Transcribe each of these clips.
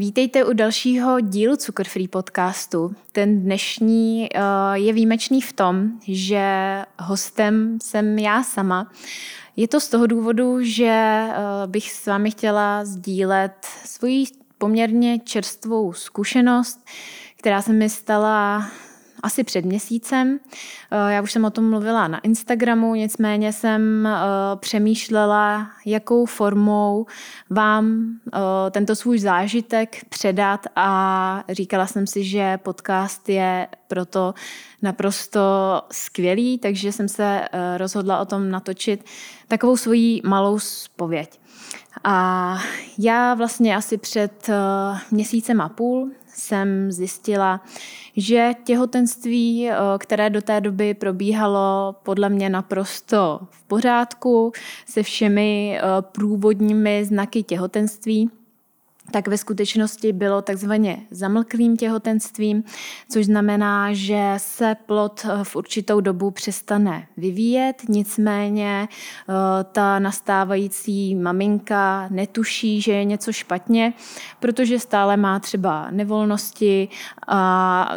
Vítejte u dalšího dílu Cukr Free podcastu. Ten dnešní uh, je výjimečný v tom, že hostem jsem já sama. Je to z toho důvodu, že uh, bych s vámi chtěla sdílet svoji poměrně čerstvou zkušenost, která se mi stala asi před měsícem. Eh, já už jsem o tom mluvila na Instagramu, nicméně jsem eh, přemýšlela, jakou formou vám eh, tento svůj zážitek předat a říkala jsem si, že podcast je proto naprosto skvělý, takže jsem se rozhodla o tom natočit takovou svoji malou spověď. A já vlastně asi před měsícem a půl jsem zjistila, že těhotenství, eh, které do té doby probíhalo podle mě naprosto v pořádku, se všemi eh, průvodními znaky těhotenství, tak ve skutečnosti bylo takzvaně zamlklým těhotenstvím, což znamená, že se plod eh, v určitou dobu přestane vyvíjet, nicméně eh, ta nastávající maminka netuší, že je něco špatně, protože stále má třeba nevolnosti a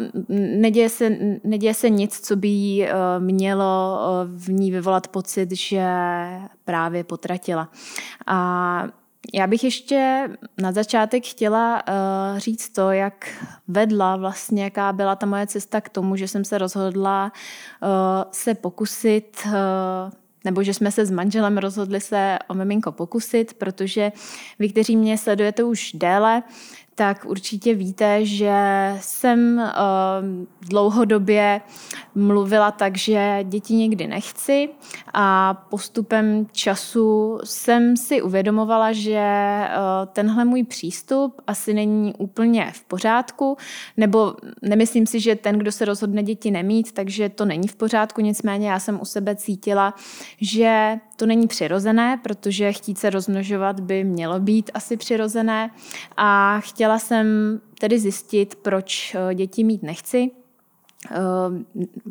neděje se, neděje se nic, co by jí eh, mělo v ní vyvolat pocit, že právě potratila. A já bych ještě na začátek chtěla uh, říct to, jak vedla vlastně, jaká byla ta moje cesta k tomu, že jsem se rozhodla uh, se pokusit, uh, nebo že jsme se s manželem rozhodli se o miminko pokusit, protože vy, kteří mě sledujete už déle, tak určitě víte, že jsem uh, dlouhodobě mluvila tak, že děti nikdy nechci a postupem času jsem si uvědomovala, že uh, tenhle můj přístup asi není úplně v pořádku, nebo nemyslím si, že ten, kdo se rozhodne děti nemít, takže to není v pořádku, nicméně já jsem u sebe cítila, že to není přirozené, protože chtít se rozmnožovat by mělo být asi přirozené a chtěla jsem tedy zjistit, proč eh, děti mít nechci. Eh,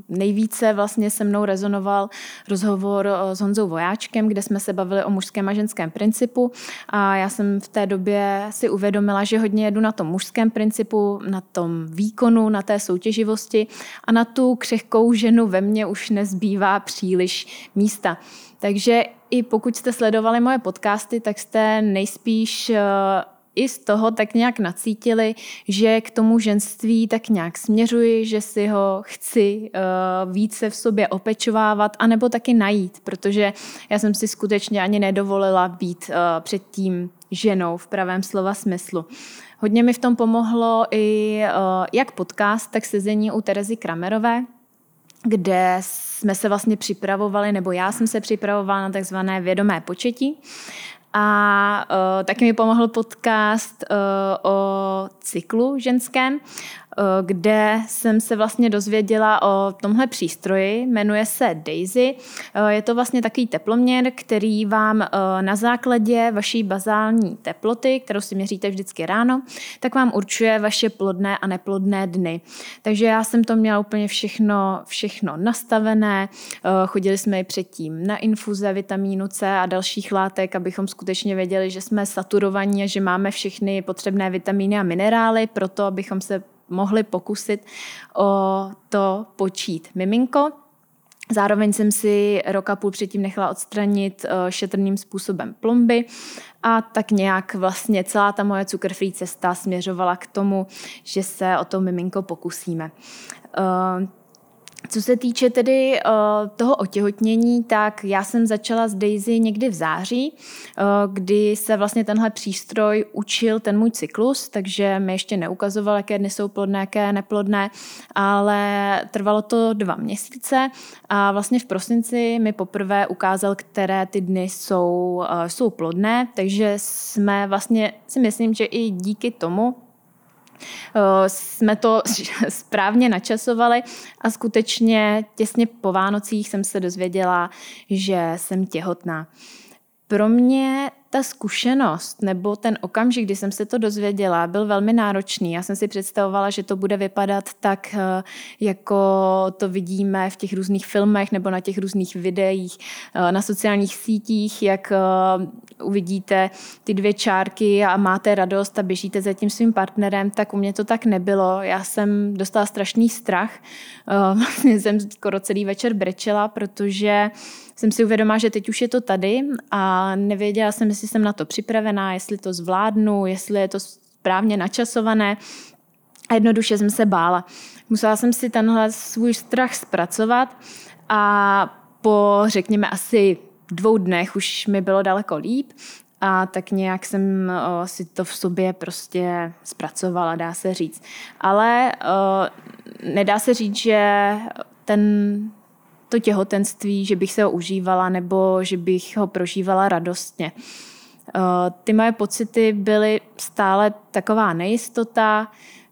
nejvíce vlastně se mnou rezonoval rozhovor eh, s Honzou Vojáčkem, kde jsme se bavili o mužském a ženském principu a já jsem v té době si uvědomila, že hodně jedu na tom mužském principu, na tom výkonu, na té soutěživosti a na tu křehkou ženu ve mně už nezbývá příliš místa. Takže i pokud jste sledovali moje podcasty, tak jste nejspíš eh, i z toho tak nějak nacítili, že k tomu ženství tak nějak směřuji, že si ho chci uh, více v sobě opečovávat, anebo taky najít, protože já jsem si skutečně ani nedovolila být uh, předtím ženou v pravém slova smyslu. Hodně mi v tom pomohlo i uh, jak podcast, tak sezení u Terezy Kramerové, kde jsme se vlastně připravovali, nebo já jsem se připravovala na takzvané vědomé početí. A uh, taky mi pomohl podcast uh, o cyklu ženském, kde jsem se vlastně dozvěděla o tomhle přístroji. Jmenuje se Daisy. Eh, je to vlastně takový teploměr, který vám eh, na základě vaší bazální teploty, kterou si měříte vždycky ráno, tak vám určuje vaše plodné a neplodné dny. Takže já jsem to měla úplně všechno, všechno nastavené. Chodili jsme i předtím na infuze vitamínu C a dalších látek, abychom skutečně věděli, že jsme saturovaní a že máme všechny potřebné vitamíny a minerály pro to, abychom se mohli pokusit o to počít miminko. Zároveň jsem si rok a půl předtím nechala odstranit eh, šetrným způsobem plomby a tak nějak vlastně celá ta moje cukrfree cesta směřovala k tomu, že se o to miminko pokusíme. Co se týče tedy uh, toho otěhotnění, tak já jsem začala s Daisy někdy v září, uh, kdy se vlastně tenhle přístroj učil ten můj cyklus, takže mi ještě neukazoval, jaké dny jsou plodné, jaké neplodné, ale trvalo to dva měsíce a vlastně v prosinci mi poprvé ukázal, které ty dny jsou, uh, jsou plodné, takže jsme vlastně si myslím, že i díky tomu jsme to správně načasovali a skutečně těsně po Vánocích jsem se dozvěděla, že jsem těhotná. Pro mě ta zkušenost nebo ten okamžik, kdy jsem se to dozvěděla, byl velmi náročný. Já jsem si představovala, že to bude vypadat tak, eh, jako to vidíme v těch různých filmech nebo na těch různých videích eh, na sociálních sítích, jak eh, uvidíte ty dvě čárky a máte radost a běžíte za tím svým partnerem, tak u mě to tak nebylo. Já jsem dostala strašný strach. Vlastně jsem skoro celý večer brečela, protože jsem si uvědomila, že teď už je to tady a nevěděla jsem, jestli jsem na to připravená, jestli to zvládnu, jestli je to správně načasované. A jednoduše jsem se bála. Musela jsem si tenhle svůj strach zpracovat a po, řekněme, asi dvou dnech už mi bylo daleko líp a tak nějak jsem o, si to v sobě prostě zpracovala, dá se říct. Ale o, nedá se říct, že ten to těhotenství, že bych se ho užívala nebo že bych ho prožívala radostně. Eh, ty moje pocity byly stále taková nejistota,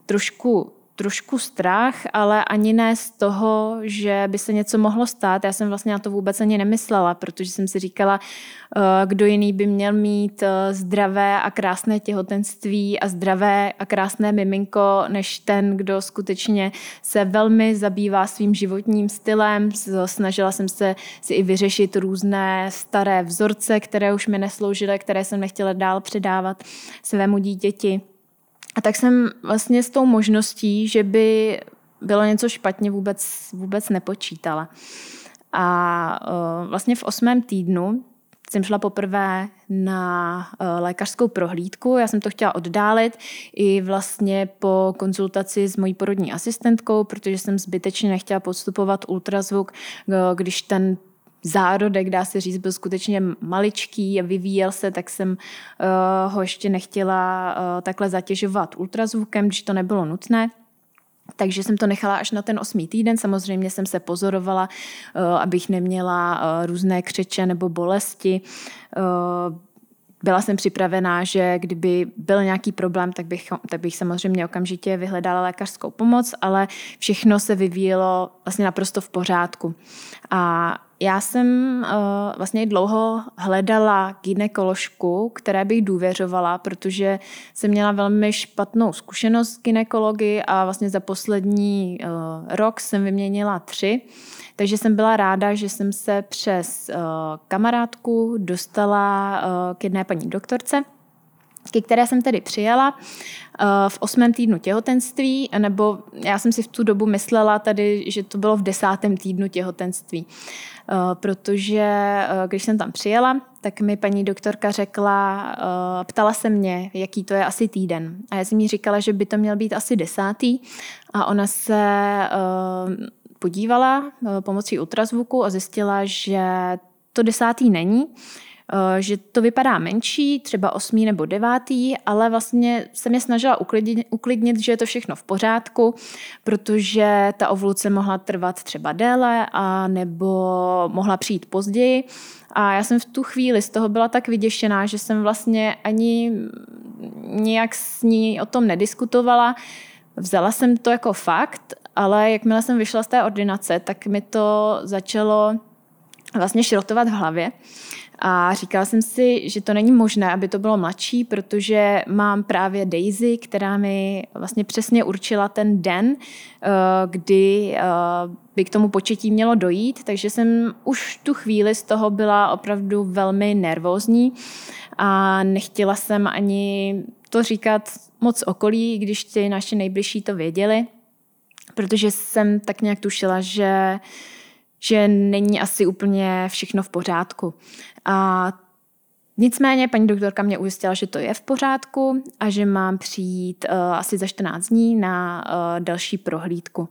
trošku trošku strach, ale ani ne z toho, že by se něco mohlo stát. Já jsem vlastně na to vůbec ani nemyslela, protože jsem si říkala, eh, kdo jiný by měl mít eh, zdravé a krásné těhotenství a zdravé a krásné miminko, než ten, kdo skutečně se velmi zabývá svým životním stylem. Snažila jsem se si i vyřešit různé staré vzorce, které už mi nesloužily, které jsem nechtěla dál předávat svému dítěti. A tak jsem vlastně s tou možností, že by bylo něco špatně, vůbec, vůbec nepočítala. A uh, vlastně v osmém týdnu jsem šla poprvé na uh, lékařskou prohlídku. Já jsem to chtěla oddálit i vlastně po konzultaci s mojí porodní asistentkou, protože jsem zbytečně nechtěla podstupovat ultrazvuk, uh, když ten zárodek, dá se říct, byl skutečně maličký a vyvíjel se, tak jsem uh, ho ještě nechtěla uh, takhle zatěžovat ultrazvukem, když to nebylo nutné. Takže jsem to nechala až na ten osmý týden. Samozřejmě jsem se pozorovala, uh, abych neměla uh, různé křeče nebo bolesti. Uh, byla jsem připravená, že kdyby byl nějaký problém, tak bych, tak bych samozřejmě okamžitě vyhledala lékařskou pomoc, ale všechno se vyvíjelo vlastně naprosto v pořádku. A já jsem uh, vlastně dlouho hledala ginekoložku, které bych důvěřovala, protože jsem měla velmi špatnou zkušenost s ginekology a vlastně za poslední uh, rok jsem vyměnila tři. Takže jsem byla ráda, že jsem se přes uh, kamarádku dostala uh, k jedné paní doktorce, ke které jsem tedy přijela v osmém týdnu těhotenství, nebo já jsem si v tu dobu myslela tady, že to bylo v desátém týdnu těhotenství. Eh, protože eh, když jsem tam přijela, tak mi paní doktorka řekla, eh, ptala se mě, jaký to je asi týden. A já jsem jí říkala, že by to měl být asi desátý. A ona se podívala pomocí ultrazvuku a zjistila, že to desátý není, Eh, že to vypadá menší, třeba osmý nebo devátý, ale vlastně se mě snažila uklidnit, uklidnit, že je to všechno v pořádku, protože ta ovluce mohla trvat třeba déle a nebo mohla přijít později. A já jsem v tu chvíli z toho byla tak vyděšená, že jsem vlastně ani nějak s ní o tom nediskutovala. Vzala jsem to jako fakt, ale jakmile jsem vyšla z té ordinace, tak mi to začalo vlastně šrotovat v hlavě. A říkala jsem si, že to není možné, aby to bylo mladší, protože mám právě Daisy, která mi vlastně přesně určila ten den, eh, kdy eh, by k tomu početí mělo dojít, takže jsem už tu chvíli z toho byla opravdu velmi nervózní a nechtěla jsem ani to říkat moc okolí, když ti naši nejbližší to věděli, protože jsem tak nějak tušila, že že není asi úplně všechno v pořádku. A Nicméně paní doktorka mě ujistila, že to je v pořádku a že mám přijít uh, asi za 14 dní na uh, další prohlídku.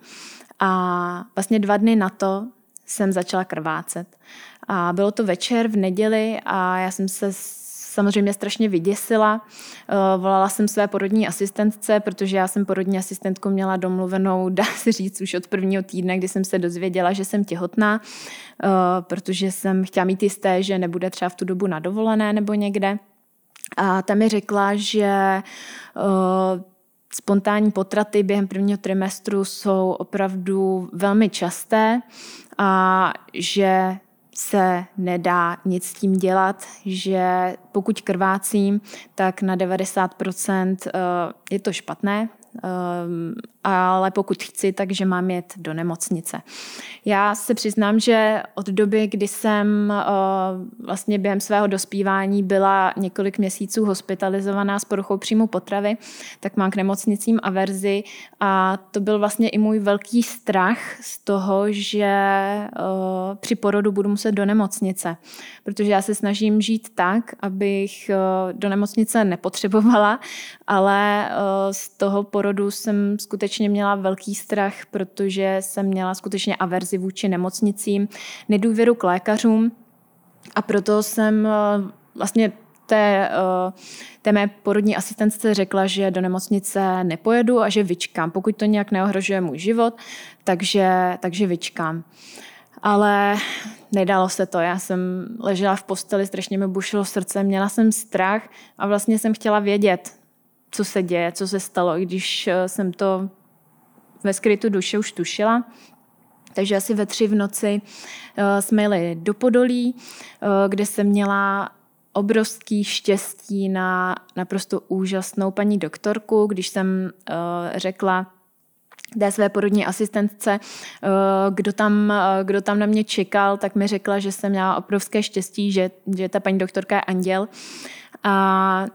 A vlastně dva dny na to jsem začala krvácet. A bylo to večer v neděli a já jsem se samozřejmě strašně vyděsila. Eh, volala jsem své porodní asistentce, protože já jsem porodní asistentku měla domluvenou, dá se říct, už od prvního týdne, kdy jsem se dozvěděla, že jsem těhotná, eh, protože jsem chtěla mít jisté, že nebude třeba v tu dobu na dovolené nebo někde. A ta mi řekla, že eh, spontánní potraty během prvního trimestru jsou opravdu velmi časté a že se nedá nic s tím dělat, že pokud krvácím, tak na 90% eh, je to špatné, Ehm, ale pokud chci, takže mám jet do nemocnice. Já se přiznám, že od doby, kdy jsem eh, vlastně během svého dospívání byla několik měsíců hospitalizovaná s poruchou příjmu potravy, tak mám k nemocnicím averzi a to byl vlastně i můj velký strach z toho, že eh, při porodu budu muset do nemocnice, protože já se snažím žít tak, abych eh, do nemocnice nepotřebovala, ale z toho porodu jsem skutečně měla velký strach, protože jsem měla skutečně averzi vůči nemocnicím, nedůvěru k lékařům a proto jsem eh, vlastně té, eh, té mé porodní asistentce řekla, že do nemocnice nepojedu a že vyčkám, pokud to nějak neohrožuje můj život, takže, takže vyčkám. Ale nedalo se to. Já jsem ležela v posteli, strašně mi bušilo srdce, měla jsem strach a vlastně jsem chtěla vědět, co se děje, co se stalo, i když eh, jsem to ve skrytu duše už tušila. Takže asi ve tři v noci eh, jsme jeli do Podolí, eh, kde jsem měla obrovský štěstí na naprosto úžasnou paní doktorku, když jsem řekla té své porodní asistentce, kdo tam, kdo tam na mě čekal, tak mi řekla, že jsem měla obrovské štěstí, že, že ta paní doktorka je anděl. A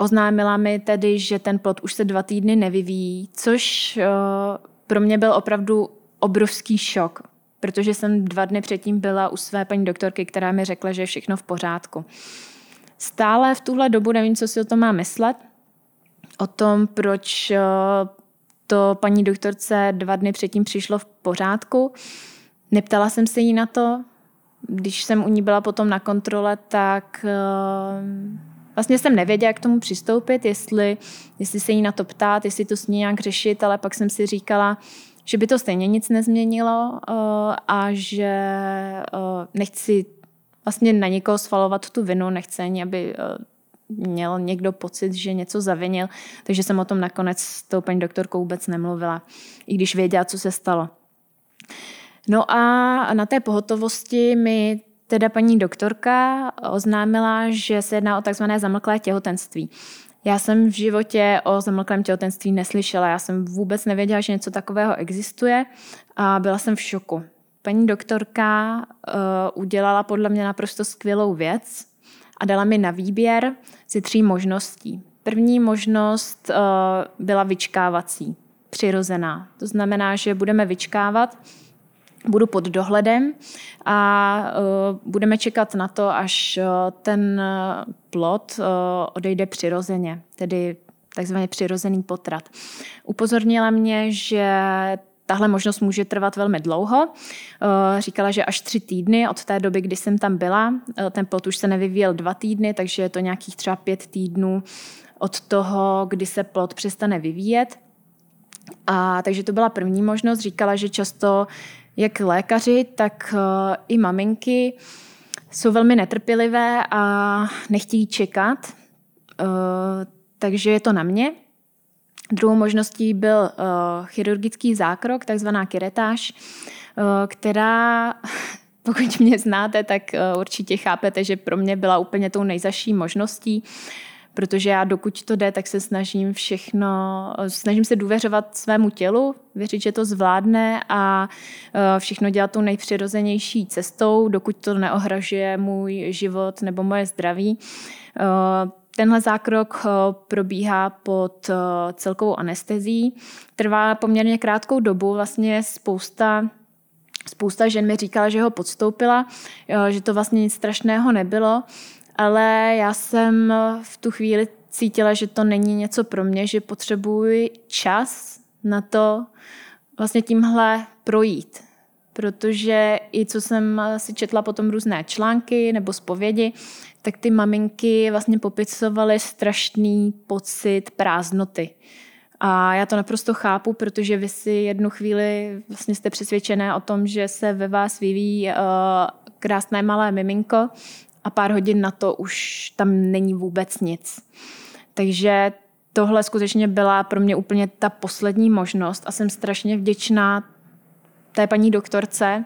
Oznámila mi tedy, že ten plod už se dva týdny nevyvíjí, což uh, pro mě byl opravdu obrovský šok, protože jsem dva dny předtím byla u své paní doktorky, která mi řekla, že je všechno v pořádku. Stále v tuhle dobu nevím, co si o tom má myslet, o tom, proč uh, to paní doktorce dva dny předtím přišlo v pořádku. Neptala jsem se jí na to. Když jsem u ní byla potom na kontrole, tak uh, vlastně jsem nevěděla, jak k tomu přistoupit, jestli, jestli se jí na to ptát, jestli to s ní nějak řešit, ale pak jsem si říkala, že by to stejně nic nezměnilo uh, a že uh, nechci vlastně na někoho svalovat tu vinu, nechci ani, aby uh, měl někdo pocit, že něco zavinil, takže jsem o tom nakonec s tou paní doktorkou vůbec nemluvila, i když věděla, co se stalo. No a na té pohotovosti mi teda paní doktorka oznámila, že se jedná o takzvané zamlklé těhotenství. Já jsem v životě o zamlklém těhotenství neslyšela, já jsem vůbec nevěděla, že něco takového existuje a byla jsem v šoku. Paní doktorka uh, udělala podle mě naprosto skvělou věc a dala mi na výběr si tří možností. První možnost uh, byla vyčkávací, přirozená. To znamená, že budeme vyčkávat, budu pod dohledem a uh, budeme čekat na to, až uh, ten plod uh, odejde přirozeně, tedy takzvaně přirozený potrat. Upozornila mě, že tahle možnost může trvat velmi dlouho. Říkala, že až tři týdny od té doby, kdy jsem tam byla. Ten plot už se nevyvíjel dva týdny, takže je to nějakých třeba pět týdnů od toho, kdy se plot přestane vyvíjet. A takže to byla první možnost. Říkala, že často jak lékaři, tak eh, i maminky jsou velmi netrpělivé a nechtějí čekat, eh, takže je to na mě. Druhou možností byl eh, chirurgický zákrok, takzvaná kiretáž, která, pokud mě znáte, tak určitě chápete, že pro mě byla úplně tou nejzaší možností protože já dokud to jde, tak se snažím všechno, snažím se důvěřovat svému tělu, věřit, že to zvládne a e, všechno dělat tou nejpřirozenější cestou, dokud to neohražuje můj život nebo moje zdraví. E, tenhle zákrok e, probíhá pod celkovou anestezí. Trvá poměrně krátkou dobu, vlastně spousta Spousta žen mi říkala, že ho podstoupila, že to vlastně nic strašného nebylo ale já jsem v tu chvíli cítila, že to není něco pro mě, že potřebuji čas na to vlastně tímhle projít. Protože i co jsem si četla potom různé články nebo zpovědi, tak ty maminky vlastně popisovaly strašný pocit prázdnoty. A já to naprosto chápu, protože vy si jednu chvíli vlastně jste přesvědčené o tom, že se ve vás vyvíjí uh, krásné malé miminko a pár hodin na to už tam není vůbec nic. Takže tohle skutečně byla pro mě úplně ta poslední možnost a jsem strašně vděčná té paní doktorce,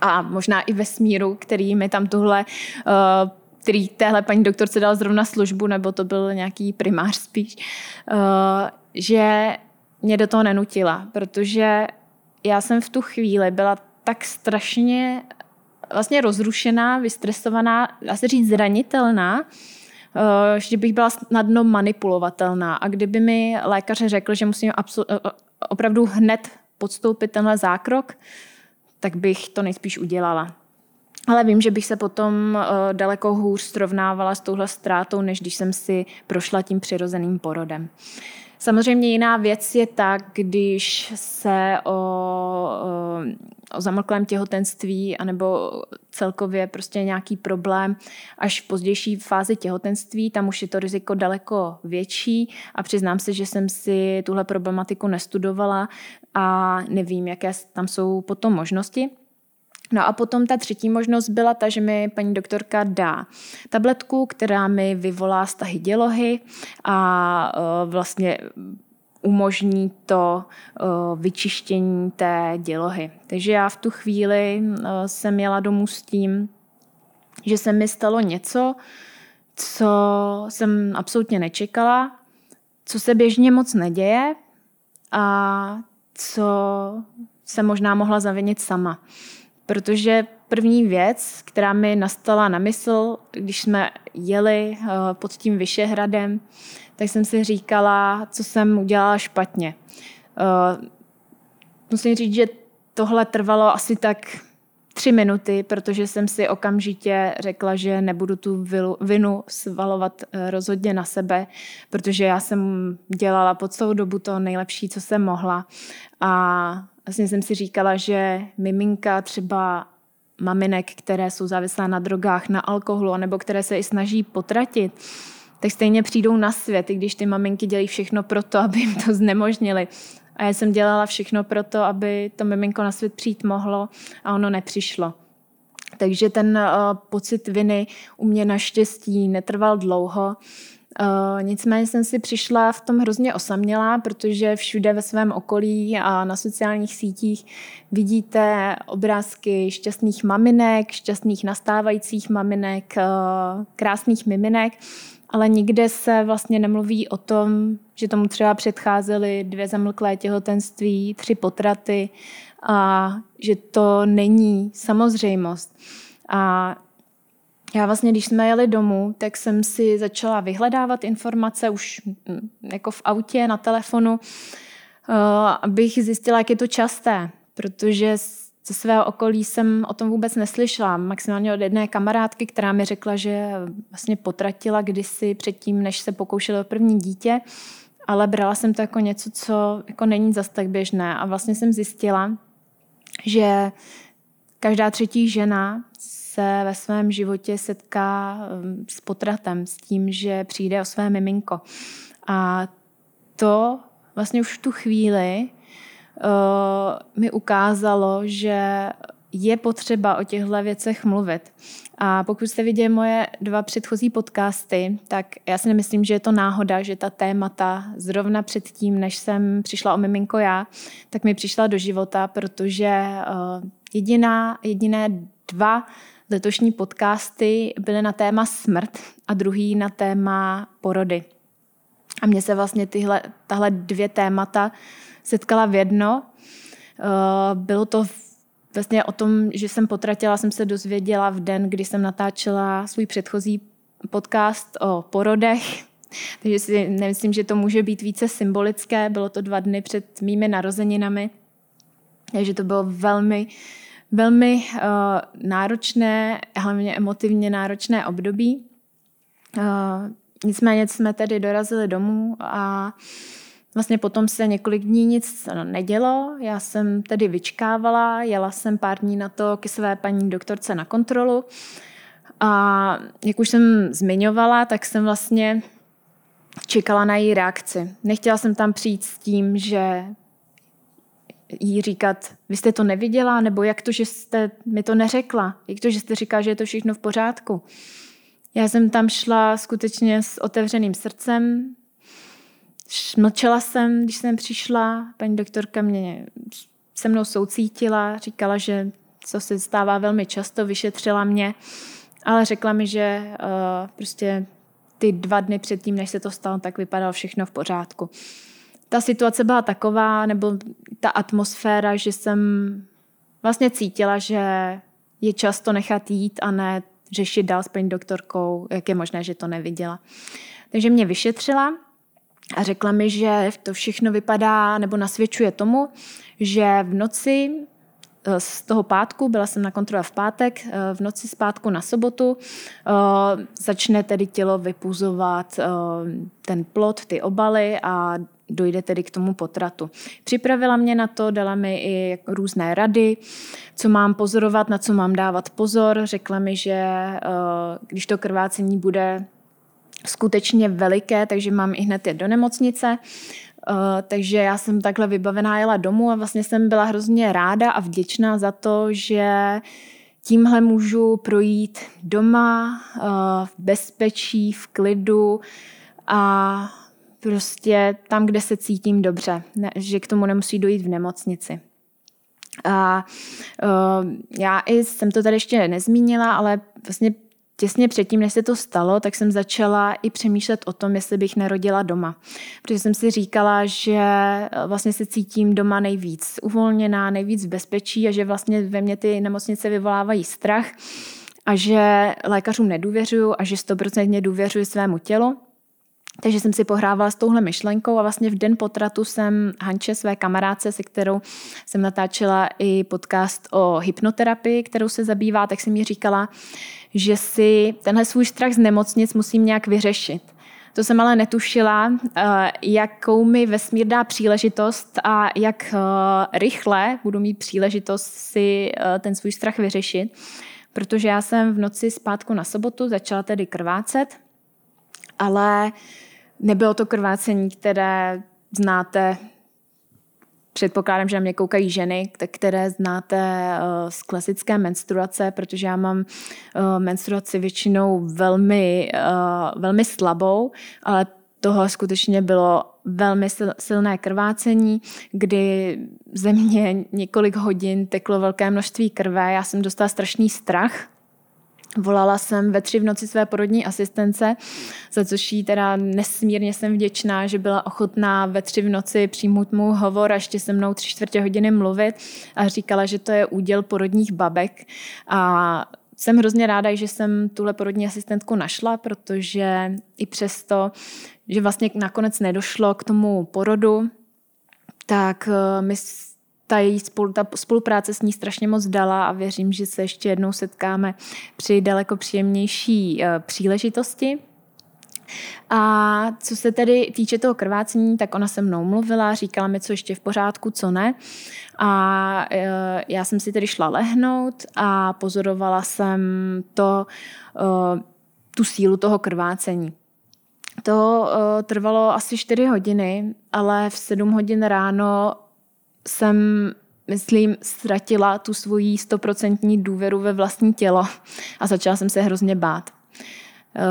a možná i vesmíru, který mi tam tuhle uh, který téhle paní doktorce dal zrovna službu, nebo to byl nějaký primář spíš, uh, že mě do toho nenutila, protože já jsem v tu chvíli byla tak strašně vlastně rozrušená, vystresovaná, dá se říct zranitelná, eh, že bych byla snadno manipulovatelná. A kdyby mi lékař řekl, že musím eh, opravdu hned podstoupit tenhle zákrok, tak bych to nejspíš udělala. Ale vím, že bych se potom eh, daleko hůř srovnávala s touhle ztrátou, než když jsem si prošla tím přirozeným porodem. Samozřejmě jiná věc je tak, když se o, o zamlklém těhotenství anebo celkově prostě nějaký problém až v pozdější fázi těhotenství, tam už je to riziko daleko větší a přiznám se, že jsem si tuhle problematiku nestudovala a nevím, jaké tam jsou potom možnosti. No a potom ta třetí možnost byla ta, že mi paní doktorka dá tabletku, která mi vyvolá stahy dělohy a uh, vlastně umožní to uh, vyčištění té dělohy. Takže já v tu chvíli uh, jsem jela domů s tím, že se mi stalo něco, co jsem absolutně nečekala, co se běžně moc neděje a co se možná mohla zavinit sama. Protože první věc, která mi nastala na mysl, když jsme jeli eh, pod tím Vyšehradem, tak jsem si říkala, co jsem udělala špatně. Eh, musím říct, že tohle trvalo asi tak tři minuty, protože jsem si okamžitě řekla, že nebudu tu vinu svalovat eh, rozhodně na sebe, protože já jsem dělala po celou dobu to nejlepší, co jsem mohla. A vlastně jsem si říkala, že miminka třeba maminek, které jsou závislé na drogách, na alkoholu, nebo které se i snaží potratit, tak stejně přijdou na svět, i když ty maminky dělají všechno pro to, aby jim to znemožnili. A já jsem dělala všechno pro to, aby to miminko na svět přijít mohlo a ono nepřišlo. Takže ten uh, pocit viny u mě naštěstí netrval dlouho. Uh, nicméně jsem si přišla v tom hrozně osamělá, protože všude ve svém okolí a na sociálních sítích vidíte obrázky šťastných maminek, šťastných nastávajících maminek, uh, krásných miminek, ale nikde se vlastně nemluví o tom, že tomu třeba předcházely dvě zamlklé těhotenství, tři potraty a že to není samozřejmost. A já vlastně, když jsme jeli domů, tak jsem si začala vyhledávat informace už mm, jako v autě, na telefonu, eh, abych zjistila, jak je to časté, protože ze svého okolí jsem o tom vůbec neslyšela. Maximálně od jedné kamarádky, která mi řekla, že vlastně potratila kdysi předtím, než se pokoušela o první dítě, ale brala jsem to jako něco, co jako není zas tak běžné. A vlastně jsem zjistila, že každá třetí žena se ve svém životě setká um, s potratem, s tím, že přijde o své miminko. A to vlastně už v tu chvíli uh, mi ukázalo, že je potřeba o těchto věcech mluvit. A pokud jste viděli moje dva předchozí podcasty, tak já si nemyslím, že je to náhoda, že ta témata zrovna předtím, než jsem přišla o miminko já, tak mi přišla do života, protože uh, jediná, jediné dva letošní podcasty byly na téma smrt a druhý na téma porody. A mně se vlastně tyhle, tahle dvě témata setkala v jedno. Eh, bylo to vlastně o tom, že jsem potratila, jsem se dozvěděla v den, kdy jsem natáčela svůj předchozí podcast o porodech. Takže si nemyslím, že to může být více symbolické. Bylo to dva dny před mými narozeninami. Takže to bylo velmi uh, velmi uh, náročné, hlavně emotivně náročné období. Uh, nicméně jsme tedy dorazili domů a vlastně potom se několik dní nic nedělo. Já jsem tedy vyčkávala, jela jsem pár dní na to ke své paní doktorce na kontrolu. A jak už jsem zmiňovala, tak jsem vlastně čekala na její reakci. Nechtěla jsem tam přijít s tím, že jí říkat, vy jste to neviděla, nebo jak to, že jste mi to neřekla, jak to, že jste říkala, že je to všechno v pořádku. Já jsem tam šla skutečně s otevřeným srdcem, mlčela jsem, když jsem přišla, paní doktorka mě se mnou soucítila, říkala, že co se stává velmi často, vyšetřila mě, ale řekla mi, že uh, prostě ty dva dny předtím, než se to stalo, tak vypadalo všechno v pořádku. Ta situace byla taková, nebo ta atmosféra, že jsem vlastně cítila, že je čas to nechat jít a ne řešit dál s paní doktorkou, jak je možné, že to neviděla. Takže mě vyšetřila a řekla mi, že to všechno vypadá nebo nasvědčuje tomu, že v noci eh, z toho pátku, byla jsem na kontrole v pátek, eh, v noci z pátku na sobotu eh, začne tedy tělo vypuzovat ten plot, ty obaly a dojde tedy k tomu potratu. Připravila mě na to, dala mi i různé rady, co mám pozorovat, na co mám dávat pozor. Řekla mi, že když to krvácení bude skutečně veliké, takže mám i hned jet do nemocnice. Uh, takže já jsem takhle vybavená jela domů a vlastně jsem byla hrozně ráda a vděčná za to, že tímhle můžu projít doma uh, v bezpečí, v klidu a prostě tam, kde se cítím dobře, ne, že k tomu nemusí dojít v nemocnici. A uh, já i jsem to tady ještě nezmínila, ale vlastně těsně předtím, než se to stalo, tak jsem začala i přemýšlet o tom, jestli bych nerodila doma. Protože jsem si říkala, že eh, vlastně se cítím doma nejvíc uvolněná, nejvíc v bezpečí a že vlastně ve mně ty nemocnice vyvolávají strach a že lékařům nedůvěřuju a že stoprocentně důvěřuji svému tělu. Takže jsem si pohrávala s touhle myšlenkou a vlastně v den potratu jsem Hanče, své kamarádce, se kterou jsem natáčela i podcast o hypnoterapii, kterou se zabývá, tak jsem mi říkala, že si tenhle svůj strach z nemocnic musím nějak vyřešit. To jsem ale netušila, eh, jakou mi vesmír dá příležitost a jak eh, rychle budu mít příležitost si eh, ten svůj strach vyřešit. Protože já jsem v noci zpátku na sobotu začala tedy krvácet, ale nebylo to krvácení, které znáte Předpokládám, že na mě koukají ženy, které znáte eh, z klasické menstruace, protože já mám eh, menstruaci většinou velmi, eh, velmi slabou, ale toho skutečně bylo velmi silné krvácení, kdy ze mě několik hodin teklo velké množství krve. Já jsem dostala strašný strach, Volala jsem ve tři v noci své porodní asistence, za což jí teda nesmírně jsem vděčná, že byla ochotná ve tři v noci přijmout mu hovor a ještě se mnou tři čtvrtě hodiny mluvit a říkala, že to je úděl porodních babek. A jsem hrozně ráda, že jsem tuhle porodní asistentku našla, protože i přesto, že vlastně nakonec nedošlo k tomu porodu, tak eh, my ta její spolu, ta spolupráce s ní strašně moc dala a věřím, že se ještě jednou setkáme při daleko příjemnější uh, příležitosti. A co se tedy týče toho krvácení, tak ona se mnou mluvila, říkala mi, co ještě v pořádku, co ne. A uh, já jsem si tedy šla lehnout a pozorovala jsem to, uh, tu sílu toho krvácení. To trvalo asi 4 hodiny, ale v 7 hodin ráno jsem, myslím, ztratila tu svoji stoprocentní důvěru ve vlastní tělo a začala jsem se hrozně bát. Eh,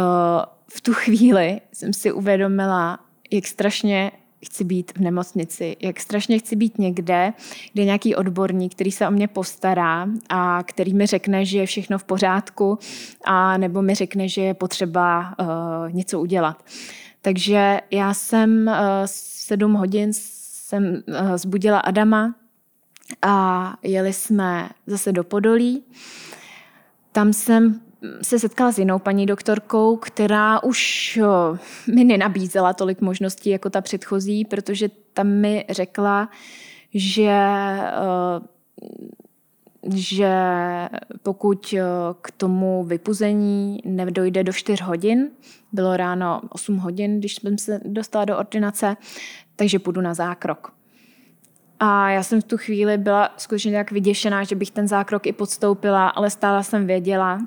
v tu chvíli jsem si uvědomila, jak strašně chci být v nemocnici, jak strašně chci být někde, kde je nějaký odborník, který se o mě postará a který mi řekne, že je všechno v pořádku a nebo mi řekne, že je potřeba uh, něco udělat. Takže já jsem uh, sedm hodin jsem eh, zbudila Adama a jeli jsme zase do Podolí. Tam jsem se setkala s jinou paní doktorkou, která už eh, mi nenabízela tolik možností jako ta předchozí, protože tam mi řekla, že eh, že pokud k tomu vypuzení nedojde do 4 hodin, bylo ráno 8 hodin, když jsem se dostala do ordinace, takže půjdu na zákrok. A já jsem v tu chvíli byla skutečně tak vyděšená, že bych ten zákrok i podstoupila, ale stále jsem věděla,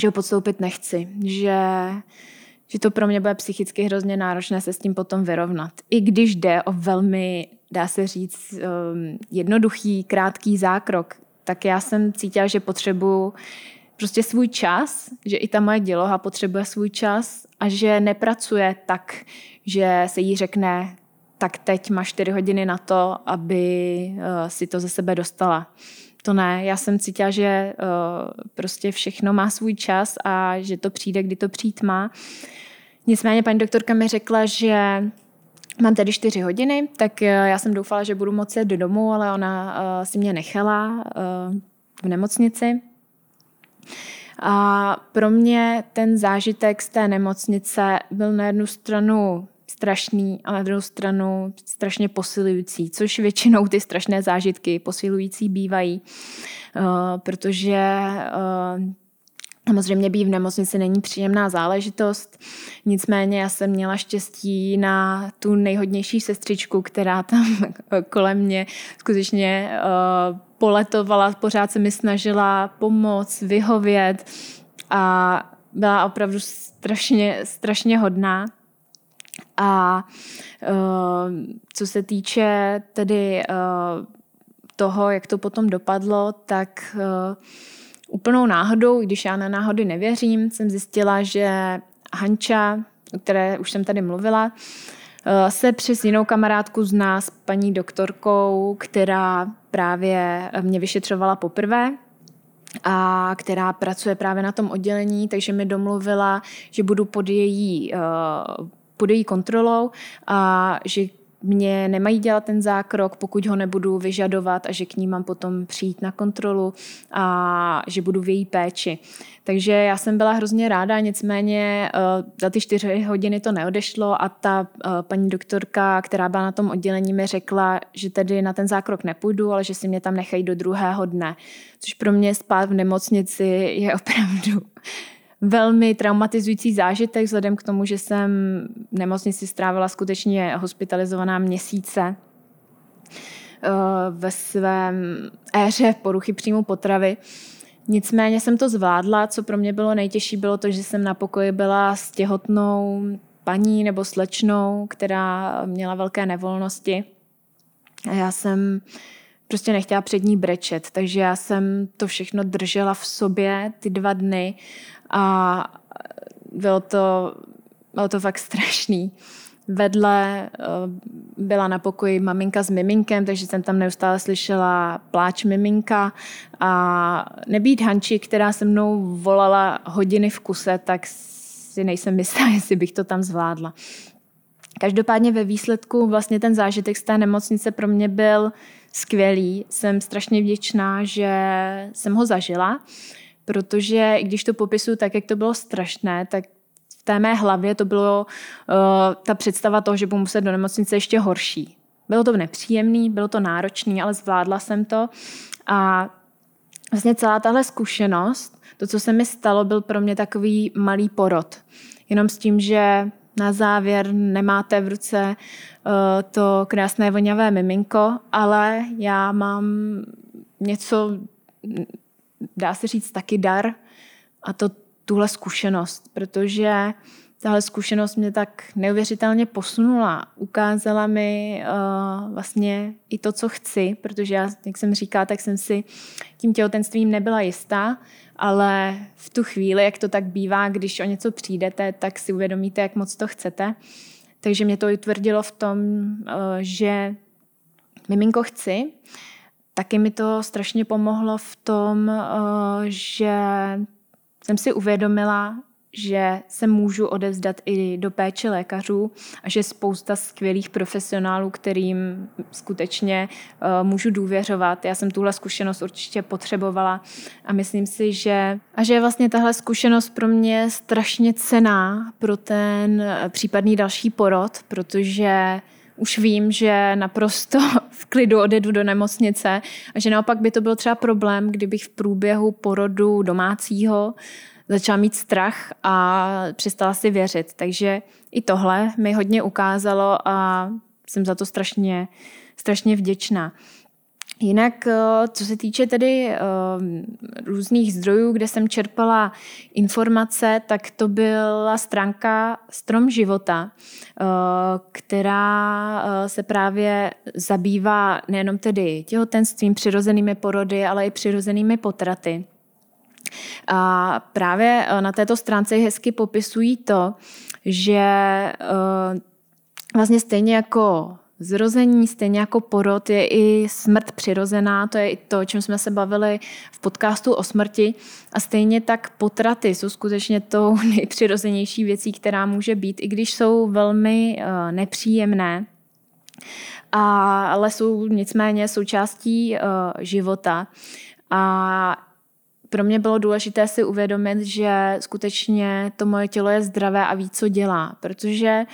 že ho podstoupit nechci, že, že to pro mě bude psychicky hrozně náročné se s tím potom vyrovnat. I když jde o velmi, dá se říct, um, jednoduchý, krátký zákrok, tak já jsem cítila, že potřebuji prostě svůj čas, že i ta moje děloha potřebuje svůj čas a že nepracuje tak, že se jí řekne, tak teď máš 4 hodiny na to, aby eh, si to ze sebe dostala. to ne. Já jsem cítila, že uh, prostě všechno má svůj čas a že to přijde, kdy to přijít má. Nicméně paní doktorka mi řekla, že Mám tady čtyři hodiny, tak já jsem doufala, že budu moci jít do domu, ale ona si mě nechala v nemocnici. A pro mě ten zážitek z té nemocnice byl na jednu stranu strašný a na druhou stranu strašně posilující, což většinou ty strašné zážitky posilující bývají, uh, protože uh, Samozřejmě být v nemocnici není příjemná záležitost, nicméně já jsem měla štěstí na tu nejhodnější sestřičku, která tam kolem mě skutečně uh, poletovala, pořád se mi snažila pomoct, vyhovět a byla opravdu strašně, strašně hodná. A uh, co se týče tedy uh, toho, jak to potom dopadlo, tak uh, úplnou náhodou, když já na náhody nevěřím, jsem zjistila, že Hanča, o které už jsem tady mluvila, se přes jinou kamarádku zná s paní doktorkou, která právě mě vyšetřovala poprvé a která pracuje právě na tom oddělení, takže mi domluvila, že budu pod její, pod její kontrolou a že mě nemají dělat ten zákrok, pokud ho nebudu vyžadovat a že k ní mám potom přijít na kontrolu a že budu v její péči. Takže já jsem byla hrozně ráda, nicméně eh, za ty čtyři hodiny to neodešlo a ta eh, paní doktorka, která byla na tom oddělení, mi řekla, že tedy na ten zákrok nepůjdu, ale že si mě tam nechají do druhého dne. Což pro mě spát v nemocnici je opravdu velmi traumatizující zážitek, vzhledem k tomu, že jsem v nemocnici strávila skutečně hospitalizovaná měsíce eh, ve svém éře poruchy příjmu potravy. Nicméně jsem to zvládla, co pro mě bylo nejtěžší, bylo to, že jsem na pokoji byla s těhotnou paní nebo slečnou, která měla velké nevolnosti. A já jsem prostě nechtěla před ní brečet, takže já jsem to všechno držela v sobě ty dva dny a bylo to, bylo to fakt strašný. Vedle eh, byla na pokoji maminka s miminkem, takže jsem tam neustále slyšela pláč miminka a nebýt Hanči, která se mnou volala hodiny v kuse, tak si nejsem jistá, jestli bych to tam zvládla. Každopádně ve výsledku vlastně ten zážitek z té nemocnice pro mě byl skvělý. Jsem strašně vděčná, že jsem ho zažila protože i když to popisu tak, jak to bylo strašné, tak v té mé hlavě to bylo uh, ta představa toho, že budu muset do nemocnice ještě horší. Bylo to nepříjemný, bylo to náročný, ale zvládla jsem to a vlastně celá tahle zkušenost, to, co se mi stalo, byl pro mě takový malý porod. Jenom s tím, že na závěr nemáte v ruce uh, to krásné voňavé miminko, ale já mám něco dá se říct, taky dar a to tuhle zkušenost, protože tahle zkušenost mě tak neuvěřitelně posunula. Ukázala mi uh, vlastně i to, co chci, protože já, jak jsem říká, tak jsem si tím těhotenstvím nebyla jistá, ale v tu chvíli, jak to tak bývá, když o něco přijdete, tak si uvědomíte, jak moc to chcete. Takže mě to utvrdilo v tom, uh, že miminko chci, taky mi to strašně pomohlo v tom, eh, že jsem si uvědomila, že se můžu odevzdat i do péče lékařů a že spousta skvělých profesionálů, kterým skutečně uh, můžu důvěřovat. Já jsem tuhle zkušenost určitě potřebovala a myslím si, že a že je vlastně tahle zkušenost pro mě strašně cená pro ten eh, případný další porod, protože už vím, že naprosto v klidu odjedu do nemocnice a že naopak by to byl třeba problém, kdybych v průběhu porodu domácího začala mít strach a přestala si věřit. Takže i tohle mi hodně ukázalo a jsem za to strašně, strašně vděčná. Jinak, eh, co se týče tedy eh, různých zdrojů, kde jsem čerpala informace, tak to byla stránka Strom života, eh, která se právě zabývá nejenom tedy těhotenstvím, přirozenými porody, ale i přirozenými potraty. A právě na této stránce hezky popisují to, že vlastně stejně jako zrození, stejně jako porod je i smrt přirozená, to je i to, o čem jsme se bavili v podcastu o smrti. A stejně tak potraty jsou skutečně tou nejpřirozenější věcí, která může být, i když jsou velmi uh, nepříjemné, a, ale jsou nicméně součástí života. A pro mě bylo důležité si uvědomit, že skutečně to moje tělo je zdravé a ví, co dělá. Protože eh,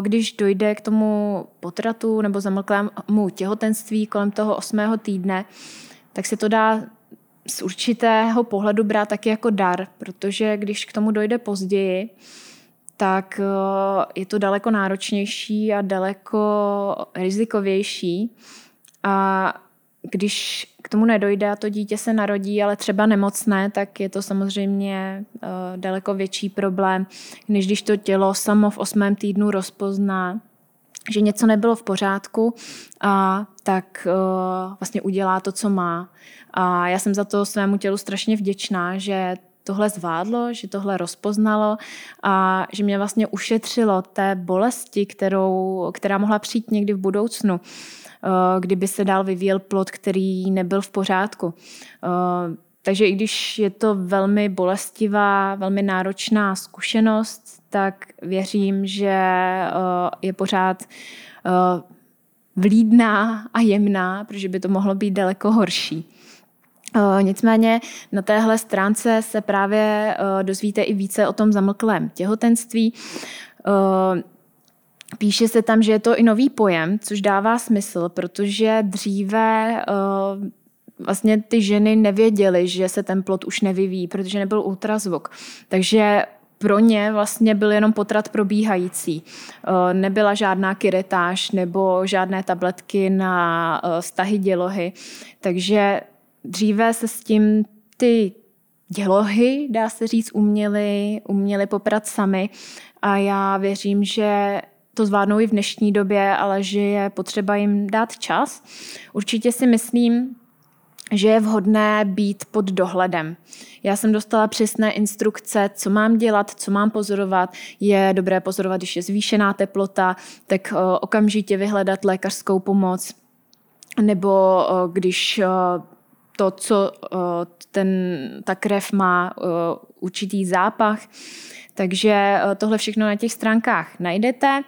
když dojde k tomu potratu nebo zamlklému těhotenství kolem toho osmého týdne, tak se to dá z určitého pohledu brát taky jako dar, protože když k tomu dojde později, tak eh, je to daleko náročnější a daleko rizikovější. A když k tomu nedojde a to dítě se narodí, ale třeba nemocné, tak je to samozřejmě uh, daleko větší problém, než když to tělo samo v osmém týdnu rozpozná, že něco nebylo v pořádku a tak uh, vlastně udělá to, co má. A já jsem za to svému tělu strašně vděčná, že tohle zvládlo, že tohle rozpoznalo a že mě vlastně ušetřilo té bolesti, kterou, která mohla přijít někdy v budoucnu. Eh, kdyby se dál vyvíjel plod, který nebyl v pořádku. Eh, takže i když je to velmi bolestivá, velmi náročná zkušenost, tak věřím, že eh, je pořád vlídná a jemná, protože by to mohlo být daleko horší. Nicméně na téhle stránce se právě dozvíte i více o tom zamlklém těhotenství. Píše se tam, že je to i nový pojem, což dává smysl, protože dříve vlastně ty ženy nevěděly, že se ten plot už nevyvíjí, protože nebyl ultrazvuk. Takže pro ně vlastně byl jenom potrat probíhající. Nebyla žádná kiretáž nebo žádné tabletky na stahy dělohy. Takže dříve se s tím ty dělohy, dá se říct, uměli, uměli poprat sami. A já věřím, že to zvládnou i v dnešní době, ale že je potřeba jim dát čas. Určitě si myslím, že je vhodné být pod dohledem. Já jsem dostala přesné instrukce, co mám dělat, co mám pozorovat. Je dobré pozorovat, když je zvýšená teplota, tak eh, okamžitě vyhledat lékařskou pomoc. Nebo eh, když eh, to, co ten, ta krev má určitý zápach. Takže tohle všechno na těch stránkách najdete.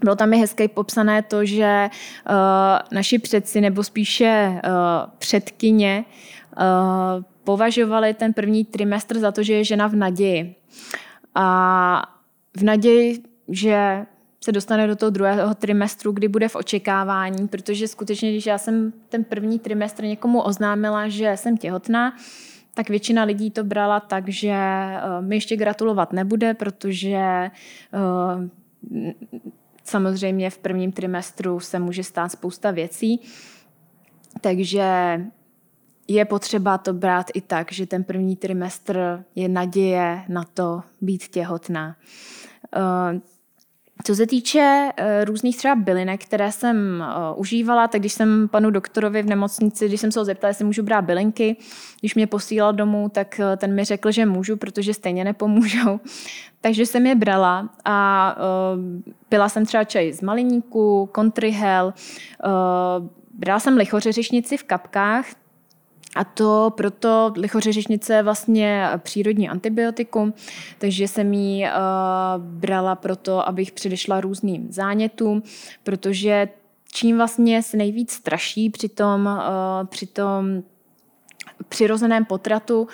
Bylo tam i hezké popsané to, že naši předci, nebo spíše předkyně, považovali ten první trimestr za to, že je žena v naději. A v naději, že se dostane do toho druhého trimestru, kdy bude v očekávání, protože skutečně, když já jsem ten první trimestr někomu oznámila, že jsem těhotná, tak většina lidí to brala tak, že mi ještě gratulovat nebude, protože Samozřejmě v prvním trimestru se může stát spousta věcí, takže je potřeba to brát i tak, že ten první trimestr je naděje na to být těhotná. Eh, co se týče uh, různých třeba bylinek, které jsem uh, užívala, tak když jsem panu doktorovi v nemocnici, když jsem se ho zeptala, jestli můžu brát bylinky, když mě posílal domů, tak uh, ten mi řekl, že můžu, protože stejně nepomůžou. Takže jsem je brala a pila jsem třeba čaj z maliníku, kontrihel, uh, brala jsem lichořeřišnici v kapkách, a to proto lichořeřišnice je vlastně přírodní antibiotikum, takže jsem ji uh, brala proto, abych předešla různým zánětům, protože čím vlastně se nejvíc straší při tom, uh, při tom přirozeném potratu,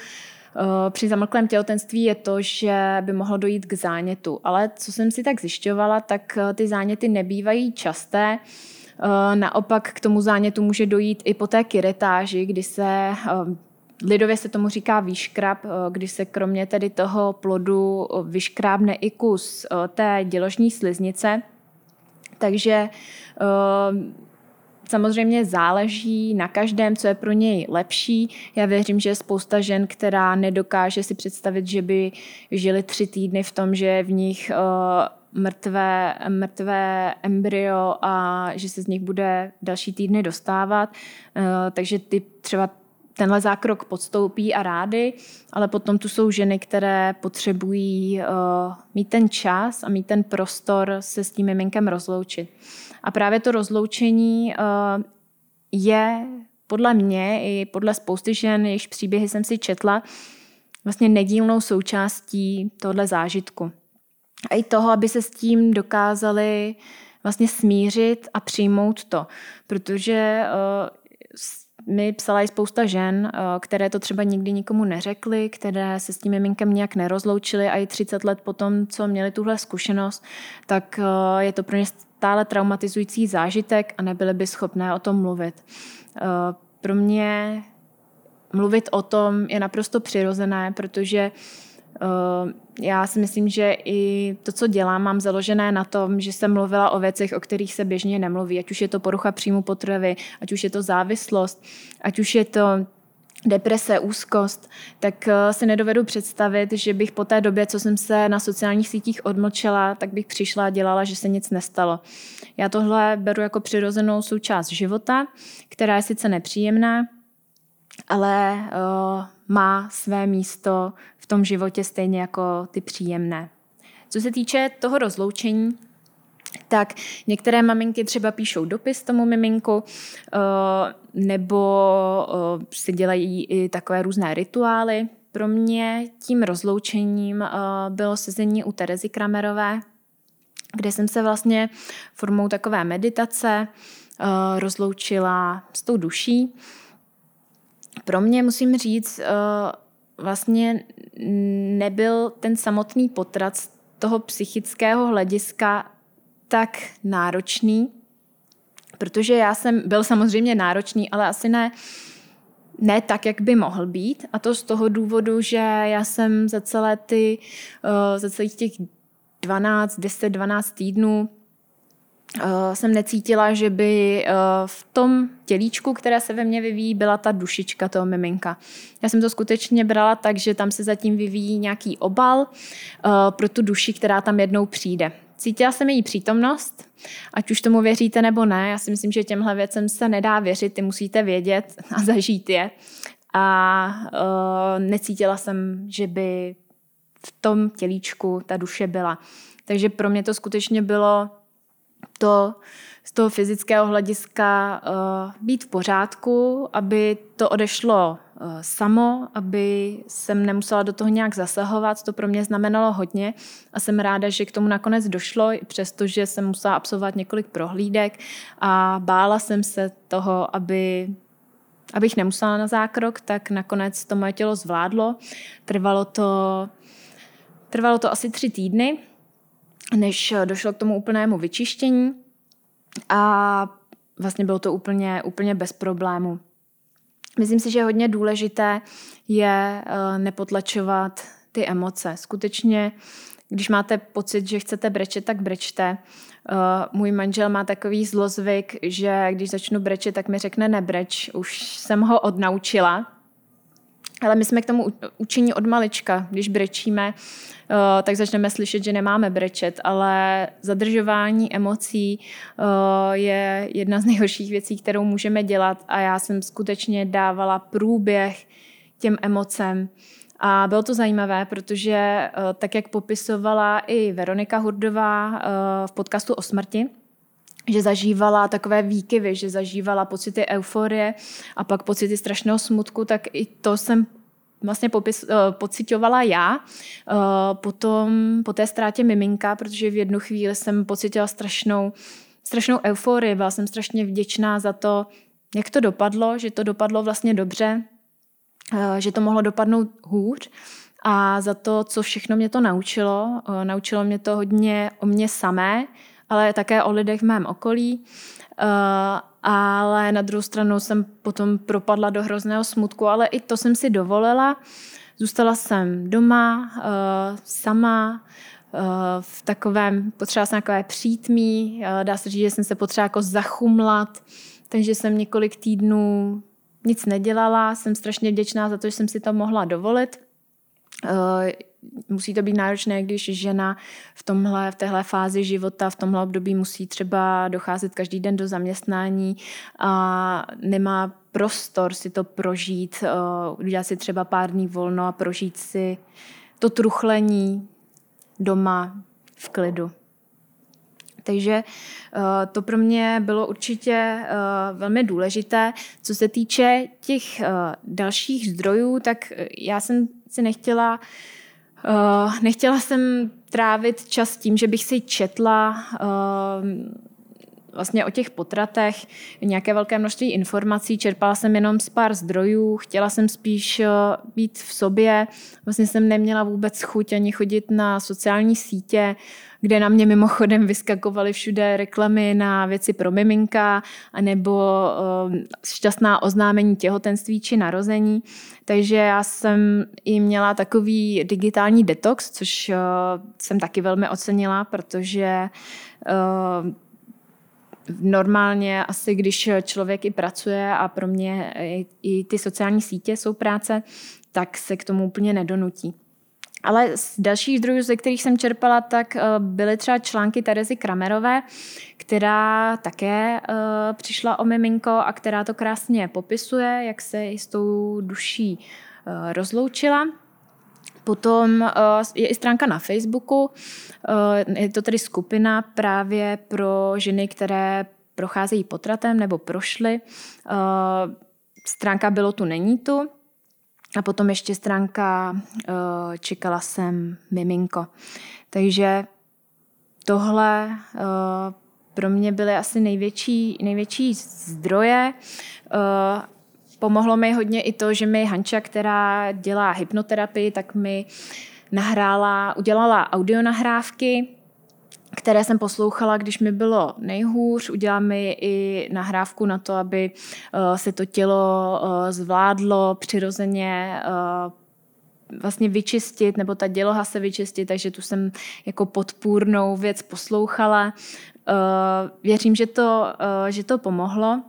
při zamlklém těhotenství je to, že by mohlo dojít k zánětu. Ale co jsem si tak zjišťovala, tak ty záněty nebývají časté. Eh, naopak k tomu zánětu může dojít i po té kiretáži, kdy se eh, Lidově se tomu říká výškrab, eh, kdy se kromě tedy toho plodu vyškrábne i kus té děložní sliznice. Takže Samozřejmě záleží na každém, co je pro něj lepší. Já věřím, že je spousta žen, která nedokáže si představit, že by žili tři týdny v tom, že v nich mrtvé, mrtvé embryo a že se z nich bude další týdny dostávat. Eh, takže ty třeba tenhle zákrok podstoupí a rády, ale potom tu jsou ženy, které potřebují uh, mít ten čas a mít ten prostor se s tím miminkem rozloučit. A právě to rozloučení uh, je podle mě i podle spousty žen, jejichž příběhy jsem si četla, vlastně nedílnou součástí tohle zážitku. A i toho, aby se s tím dokázali vlastně smířit a přijmout to. Protože uh, mi psala i spousta žen, uh, které to třeba nikdy nikomu neřekly, které se s tím miminkem nějak nerozloučily a i 30 let potom, co měli tuhle zkušenost, tak uh, je to pro ně stále traumatizující zážitek a nebyly by schopné o tom mluvit. Pro mě mluvit o tom je naprosto přirozené, protože uh, já si myslím, že i to, co dělám, mám založené na tom, že jsem mluvila o věcech, o kterých se běžně nemluví, ať už je to porucha příjmu potravy, ať už je to závislost, ať už je to deprese, úzkost, tak uh, si nedovedu představit, že bych po té době, co jsem se na sociálních sítích odmlčela, tak bych přišla a dělala, že se nic nestalo. Já tohle beru jako přirozenou součást života, která je sice nepříjemná, ale uh, má své místo tom životě stejně jako ty příjemné. Co se týče toho rozloučení, tak některé maminky třeba píšou dopis tomu miminku, eh, nebo eh, si dělají i takové různé rituály. Pro mě tím rozloučením bylo sezení u Terezy Kramerové, kde jsem se vlastně formou takové meditace rozloučila s tou duší pro mě musím říct, vlastně nebyl ten samotný potrat z toho psychického hlediska tak náročný, protože já jsem byl samozřejmě náročný, ale asi ne, ne tak, jak by mohl být. A to z toho důvodu, že já jsem za celé ty, eh, za celých těch 12, 10, 12 týdnů uh, jsem necítila, že by uh, v tom tělíčku, které se ve mně vyvíjí, byla ta dušička toho miminka. Já jsem to skutečně brala tak, že tam se zatím vyvíjí nějaký obal uh, pro tu duši, která tam jednou přijde. Cítila jsem její přítomnost, ať už tomu věříte nebo ne. Já si myslím, že těmhle věcem se nedá věřit, ty musíte vědět a zažít je. A uh, necítila jsem, že by v tom tělíčku ta duše byla. Takže pro mě to skutečně bylo to z toho fyzického hlediska uh, být v pořádku, aby to odešlo uh, samo, aby jsem nemusela do toho nějak zasahovat. To pro mě znamenalo hodně a jsem ráda, že k tomu nakonec došlo, přestože jsem musela absolvovat několik prohlídek a bála jsem se toho, aby abych nemusela na zákrok, tak nakonec to moje tělo zvládlo. Trvalo to, trvalo to asi tři týdny, než došlo k tomu úplnému vyčištění a vlastně bylo to úplně, úplně bez problému. Myslím si, že hodně důležité je eh, nepotlačovat ty emoce. Skutečně, když máte pocit, že chcete brečet, tak brečte. Eh, můj manžel má takový zlozvyk, že když začnu brečet, tak mi řekne nebreč. Už jsem ho odnaučila, ale my jsme k tomu učení od malička. Když brečíme, eh, tak začneme slyšet, že nemáme brečet, ale zadržování emocí eh, je jedna z nejhorších věcí, kterou můžeme dělat a já jsem skutečně dávala průběh těm emocem. A bylo to zajímavé, protože eh, tak, jak popisovala i Veronika Hurdová v podcastu o smrti, že zažívala takové výkyvy, že zažívala pocity euforie a pak pocity strašného smutku, tak i to jsem vlastně popis, uh, pocitovala já uh, potom po té ztrátě miminka, protože v jednu chvíli jsem pocitila strašnou, strašnou euforii, byla jsem strašně vděčná za to, jak to dopadlo, že to dopadlo vlastně dobře, uh, že to mohlo dopadnout hůř a za to, co všechno mě to naučilo. Naučilo mě to hodně o mě samé, ale také o lidech v mém okolí. Uh, ale na druhou stranu jsem potom propadla do hrozného smutku, ale i to jsem si dovolila. Zůstala jsem doma, uh, sama, uh, v takovém, potřeba jsem takové přítmí, dá se říct, že jsem se potřeba jako zachumlat, takže jsem několik týdnů nic nedělala, jsem strašně vděčná za to, že jsem si to mohla dovolit. Musí to být náročné, když žena v tomhle, v téhle fázi života, v tomhle období musí třeba docházet každý den do zaměstnání a nemá prostor si to prožít, uh, udělat si třeba pár dní volno a prožít si to truchlení doma v klidu. Takže uh, to pro mě bylo určitě uh, velmi důležité. Co se týče těch dalších zdrojů, tak já jsem si nechtěla nechtěla jsem trávit čas tím, že bych si četla vlastně o těch potratech nějaké velké množství informací, čerpala jsem jenom z pár zdrojů, chtěla jsem spíš být v sobě, vlastně jsem neměla vůbec chuť ani chodit na sociální sítě, kde na mě mimochodem vyskakovaly všude reklamy na věci pro miminka, anebo uh, šťastná oznámení těhotenství či narození. Takže já jsem i měla takový digitální detox, což uh, jsem taky velmi ocenila, protože normálně asi, když člověk i pracuje a pro mě i ty sociální sítě jsou práce, tak se k tomu úplně nedonutí. Ale z dalších zdrojů, ze kterých jsem čerpala, tak eh, byly třeba články Terezy Kramerové, která také uh, přišla o miminko a která to krásně popisuje, jak se s tou duší uh, rozloučila. Potom uh, je i stránka na Facebooku, uh, je to tedy skupina právě pro ženy, které procházejí potratem nebo prošly. Uh, stránka Bylo tu, není tu. A potom ještě stránka Čekala jsem miminko. Takže tohle pro mě byly asi největší, největší zdroje. Pomohlo mi hodně i to, že mi Hanča, která dělá hypnoterapii, tak mi nahrála, udělala audionahrávky, které jsem poslouchala, když mi bylo nejhůř. Udělám mi i nahrávku na to, aby uh, se to tělo uh, zvládlo přirozeně uh, vlastně vyčistit, nebo ta děloha se vyčistit, takže tu jsem jako podpůrnou věc poslouchala. Věřím, že to, že to pomohlo.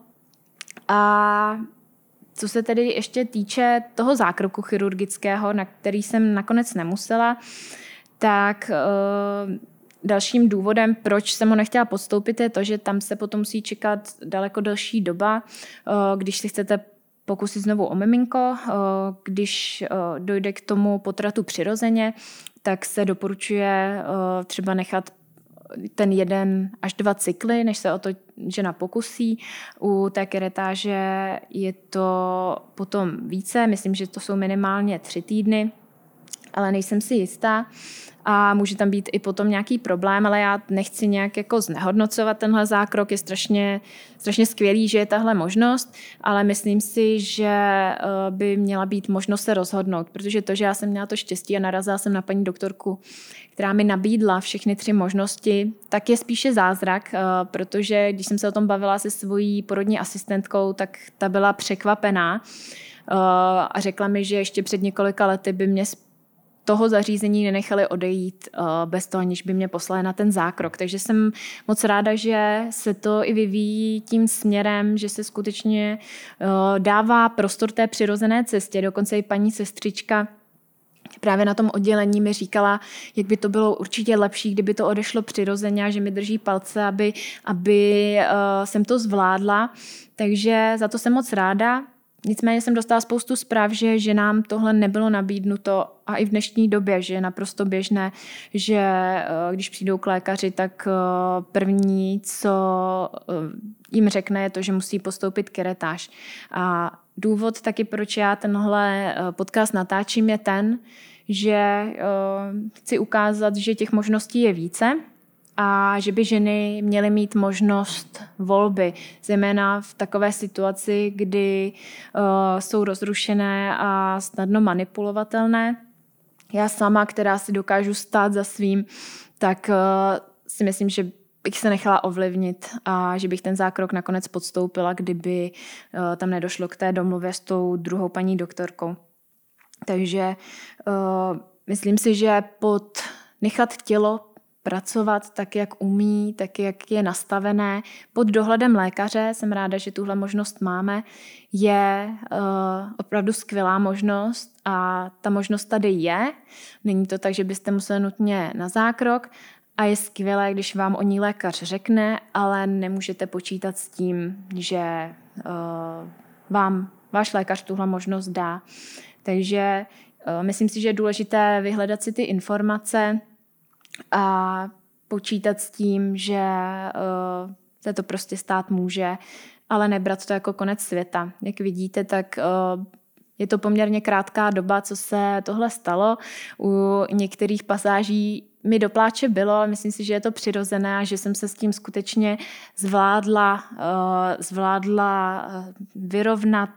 A co se tedy ještě týče toho zákroku chirurgického, na který jsem nakonec nemusela, tak Dalším důvodem, proč jsem ho nechtěla podstoupit, je to, že tam se potom musí čekat daleko delší doba, eh, když si chcete pokusit znovu o miminko. Eh, když eh, dojde k tomu potratu přirozeně, tak se doporučuje třeba nechat ten jeden až dva cykly, než se o to žena pokusí. U té keretáže je to potom více, myslím, že to jsou minimálně tři týdny, ale nejsem si jistá. A může tam být i potom nějaký problém, ale já nechci nějak jako znehodnocovat tenhle zákrok, je strašně, strašně skvělý, že je tahle možnost, ale myslím si, že eh, by měla být možnost se rozhodnout, protože to, že já jsem měla to štěstí a narazila jsem na paní doktorku, která mi nabídla všechny tři možnosti, tak je spíše zázrak, eh, protože když jsem se o tom bavila se svojí porodní asistentkou, tak ta byla překvapená eh, a řekla mi, že ještě před několika lety by mě toho zařízení nenechali odejít uh, bez toho, aniž by mě poslali na ten zákrok. Takže jsem moc ráda, že se to i vyvíjí tím směrem, že se skutečně uh, dává prostor té přirozené cestě. Dokonce i paní sestřička právě na tom oddělení mi říkala, jak by to bylo určitě lepší, kdyby to odešlo přirozeně a že mi drží palce, aby, aby uh, jsem to zvládla. Takže za to jsem moc ráda. Nicméně jsem dostala spoustu zpráv, že, že nám tohle nebylo nabídnuto a i v dnešní době, že je naprosto běžné, že eh, když přijdou k lékaři, tak eh, první, co eh, jim řekne, je to, že musí postoupit keretáž. A důvod taky, proč já tenhle podcast natáčím, je ten, že chci ukázat, že těch možností je více, a že by ženy měly mít možnost volby, zejména v takové situaci, kdy uh, jsou rozrušené a snadno manipulovatelné. Já sama, která si dokážu stát za svým, tak uh, si myslím, že bych se nechala ovlivnit a že bych ten zákrok nakonec podstoupila, kdyby uh, tam nedošlo k té domluvě s tou druhou paní doktorkou. Takže uh, myslím si, že pod nechat tělo pracovat tak, jak umí, tak, jak je nastavené. Pod dohledem lékaře, jsem ráda, že tuhle možnost máme, je uh, opravdu skvělá možnost a ta možnost tady je. Není to tak, že byste museli nutně na zákrok a je skvělé, když vám o ní lékař řekne, ale nemůžete počítat s tím, že uh, vám váš lékař tuhle možnost dá. Takže uh, myslím si, že je důležité vyhledat si ty informace, a počítat s tím, že uh, se to prostě stát může, ale nebrat to jako konec světa. Jak vidíte, tak uh, je to poměrně krátká doba, co se tohle stalo. U některých pasáží mi do pláče bylo, ale myslím si, že je to přirozené a že jsem se s tím skutečně zvládla, uh, zvládla vyrovnat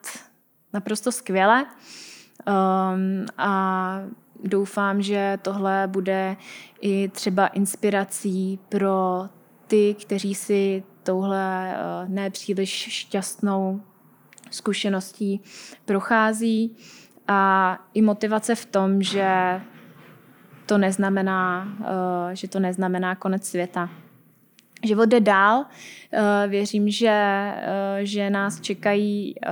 naprosto skvěle. Um, a doufám, že tohle bude i třeba inspirací pro ty, kteří si touhle eh, nepříliš šťastnou zkušeností prochází a i motivace v tom, že to neznamená, eh, že to neznamená konec světa. Život jde dál. Eh, věřím, že, eh, že nás čekají eh,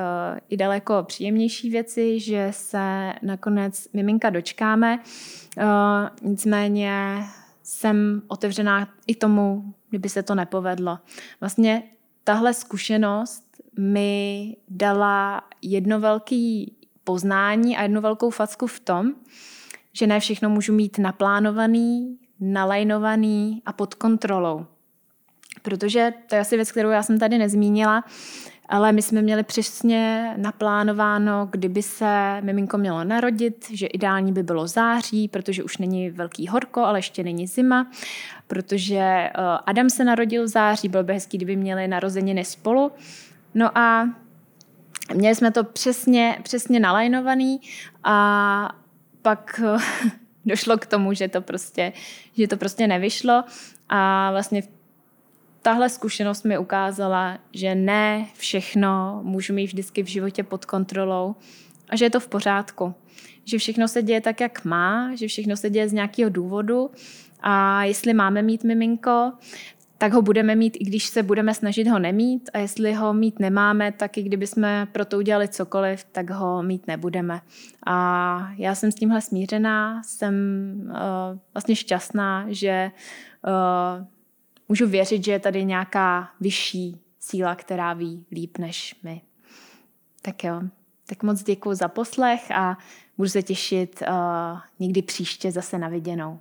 i daleko příjemnější věci, že se nakonec miminka dočkáme. Nicméně jsem otevřená i tomu, kdyby se to nepovedlo. Vlastně tahle zkušenost mi dala jedno velký poznání a jednu velkou facku v tom, že ne všechno můžu mít naplánovaný, nalajnovaný a pod kontrolou. Protože to je asi věc, kterou já jsem tady nezmínila, ale my jsme měli přesně naplánováno, kdyby se miminko mělo narodit, že ideální by bylo září, protože už není velký horko, ale ještě není zima, protože eh, Adam se narodil v září, bylo by hezký, kdyby měli narozeniny spolu. No a měli jsme to přesně, přesně nalajnovaný a pak došlo k tomu, že to prostě, že to prostě nevyšlo a vlastně tahle zkušenost mi ukázala, že ne všechno můžu mít vždycky v životě pod kontrolou a že je to v pořádku. Že všechno se děje tak, jak má, že všechno se děje z nějakého důvodu a jestli máme mít miminko, tak ho budeme mít, i když se budeme snažit ho nemít a jestli ho mít nemáme, tak i kdyby jsme pro to udělali cokoliv, tak ho mít nebudeme. A já jsem s tímhle smířená, jsem uh, vlastně šťastná, že uh, můžu věřit, že je tady nějaká vyšší síla, která ví líp než my. Tak jo, tak moc děkuji za poslech a budu se těšit uh, někdy příště zase na viděnou.